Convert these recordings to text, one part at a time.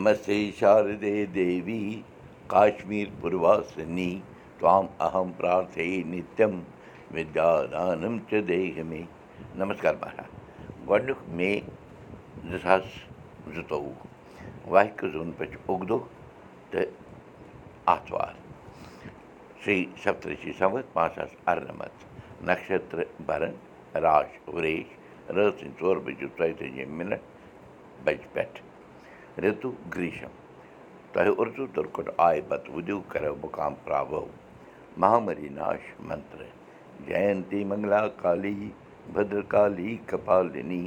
नमस्ते शारदे देवी काश्मीरपुरवासिनी त्वाम् अहं प्रार्थे नित्यं विद्यादानं च देहि मे नमस्कार महाराज گۄڈنیُک مے زٕ ساس زٕتووُہ وحکہٕ زوٗن پٮ۪ٹھ چھُ اُگدو تہٕ آتھوار شرٛی سپترشی سمت پانٛژھ ساس اَرنَمَتھ نَشترٕ بَرَن راش وریش رٲژ سٕنٛدۍ ژور بَجے ژۄیتٲجی مِنَٹ بَجہِ پٮ۪ٹھ رِتُو گرٛیٖشَم تۄہہِ اُردو تُرکُٹ آے پَتہٕ وُدِو کَرو مُقام پرٛاوو مہامری ناش منترٕ جینتی منٛگلا کالی بدرکالی کپالِنی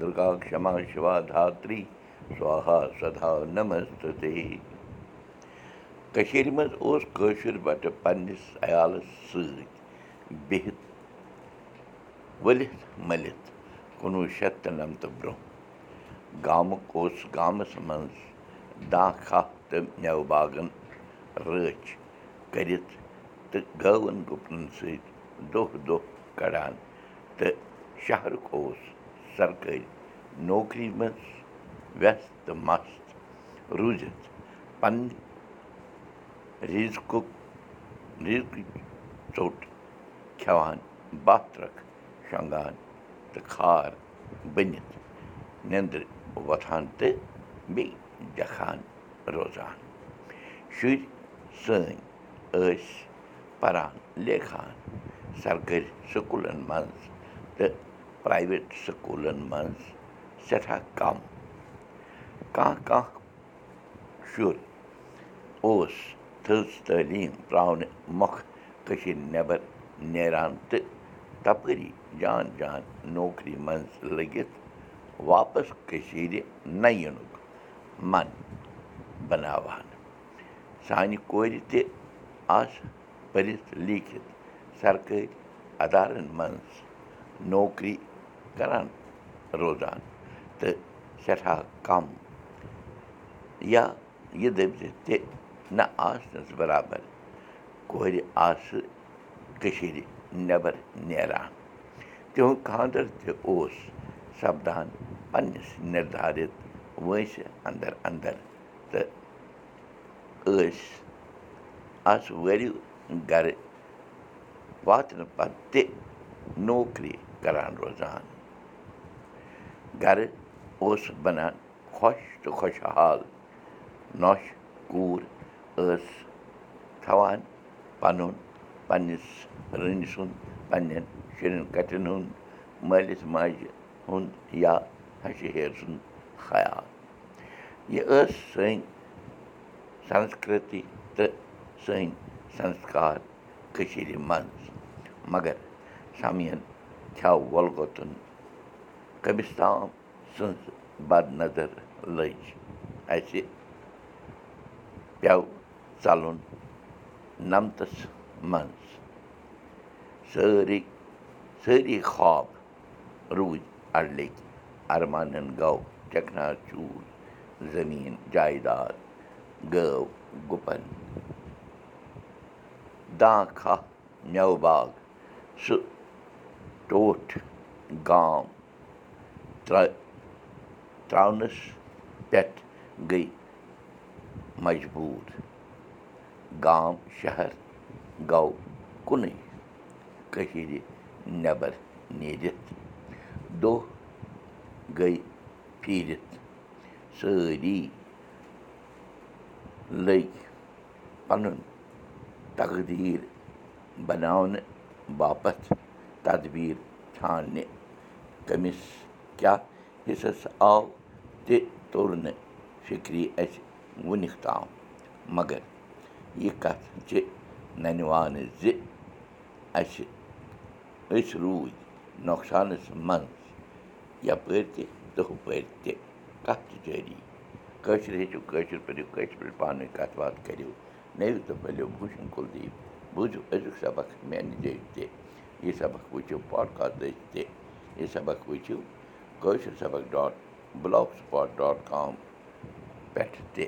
دُرگا کما شِوا دھاتری سوہا سدا کٔشیٖرِ منٛز اوس کٲشُر بَٹہٕ پنٛنِس عیالَس سۭتۍ ؤلِتھ مٔلِتھ کُنوُہ شَتھ تہٕ نَمتہٕ برٛونٛہہ گامُک اوس گامَس منٛز داں کھاہ تہٕ مٮ۪وٕ باغَن رٲچھ کٔرِتھ تہٕ گٲوَن گُپنَن سۭتۍ دۄہ دۄہ کَڑان تہٕ شہرُک اوس سرکٲرۍ نوکری منٛز وٮ۪س تہٕ مست روٗزِتھ پنٛنہِ ریٖزقُک ریٖزقٕچ ژوٚٹ کھٮ۪وان رَکھ شۄنٛگان تہٕ کھار بٔنِتھ نیٚنٛدرِ وۄتھان تہٕ بیٚیہِ دَکھان روزان. شُرۍ سٲنۍ ٲسۍ پَران لیکھان سرکٲرۍ سکوٗلَن منٛز تہٕ پرٛایویٹ سکوٗلَن منٛز سٮ۪ٹھاہ کَم کانٛہہ کانٛہہ شُر اوس تھٔز تعلیٖم ترٛاونہٕ مۄکھٕ کٔشیٖرِ نٮ۪بَر نیران تہٕ تَپٲری جان جان نوکری منٛز لٔگِتھ واپَس کٔشیٖرِ نَہ یِنُک من بَناوان۔ سانہِ کورِ تہِ آسہٕ پٔرِتھ لیٖکھِتھ سرکٲرۍ اَدارَن منٛز نوکری کَران روزان۔ تہٕ سٮ۪ٹھاہ کَم۔ یا یہِ دٔپۍ زِ تہِ نہ آسنَس بَرابَر۔ کورِ آسہٕ کٔشیٖرِ نٮ۪بَر نیران۔ تِہُنٛد خانٛدَر تہِ اوس سَپدان پنٛنِس نِردھارِت وٲنٛسہِ اَنٛدر اَنٛدر تہٕ ٲسۍ آسہٕ ؤرِو گَرٕ واتنہٕ پَتہٕ تہِ نوکری کَران روزان گَرٕ اوس بَنان خۄش تہٕ خۄشحال نۄش کوٗر ٲس تھاوان پَنُن پنٛنِس رٔنۍ سُنٛد پنٛنٮ۪ن شُرٮ۪ن کَٹٮ۪ن ہُنٛد مٲلِس ماجہِ ہُنٛد یا ہَشہِ ہیر سُنٛد خیال یہِ ٲس سٲنۍ سَنسکرٛتی تہٕ سٲنۍ سَنسکار کٔشیٖرِ منٛز مگر سَمِیَن کھٮ۪و وۄلگوتُن کٔمِس تام سٕنٛز بَد نظر لٔج اَسہِ پیٚو ژَلُن نَمتَس منٛز سٲری سٲری خواب روٗدۍ اَڈٕلٕکۍ اَرمانَن گوٚو ٹٮ۪کنا چوٗر زٔمیٖن جایداد گٲو گُپَن داں کھاہ مٮ۪وٕ باغ سُہ ٹوٹھ گام ترٛاونَس پٮ۪ٹھ گٔے مجبوٗر گام شہر گوٚو کُنُے کٔشیٖرِ نٮ۪بَر نیٖرِتھ دۄہ گٔے پھیٖرِتھ سٲری لٔگۍ پَنُن تقدیٖر بَناونہٕ باپَتھ تدبیٖر ژھانٛڈنہِ کٔمِس کیٛاہ حِصَس آو تہِ توٚر نہٕ فِکری اَسہِ وٕنیُک تام مگر یہِ کَتھ چھِ نَنِوانہٕ زِ اَسہِ أسۍ روٗدۍ نۄقصانَس منٛز یَپٲرۍ تہِ تہٕ ہُپٲرۍ تہِ کَتھ تہِ جٲری کٲشِر ہیٚچھِو کٲشِر پٲٹھۍ کٲشِر پٲٹھۍ پانہٕ ؤنۍ کَتھ باتھ کٔرِو نٔوِو تہٕ پھٔلِو بوٗشَن کُلدیٖپ بوٗزِو أزیُک سبق میٛانہِ جایہِ تہِ یہِ سبق وٕچھِو پاڈکاسٹٕچ تہِ یہِ سبق وٕچھِو کٲشِر سبق dot blogspot dot com پٮ۪ٹھ تہِ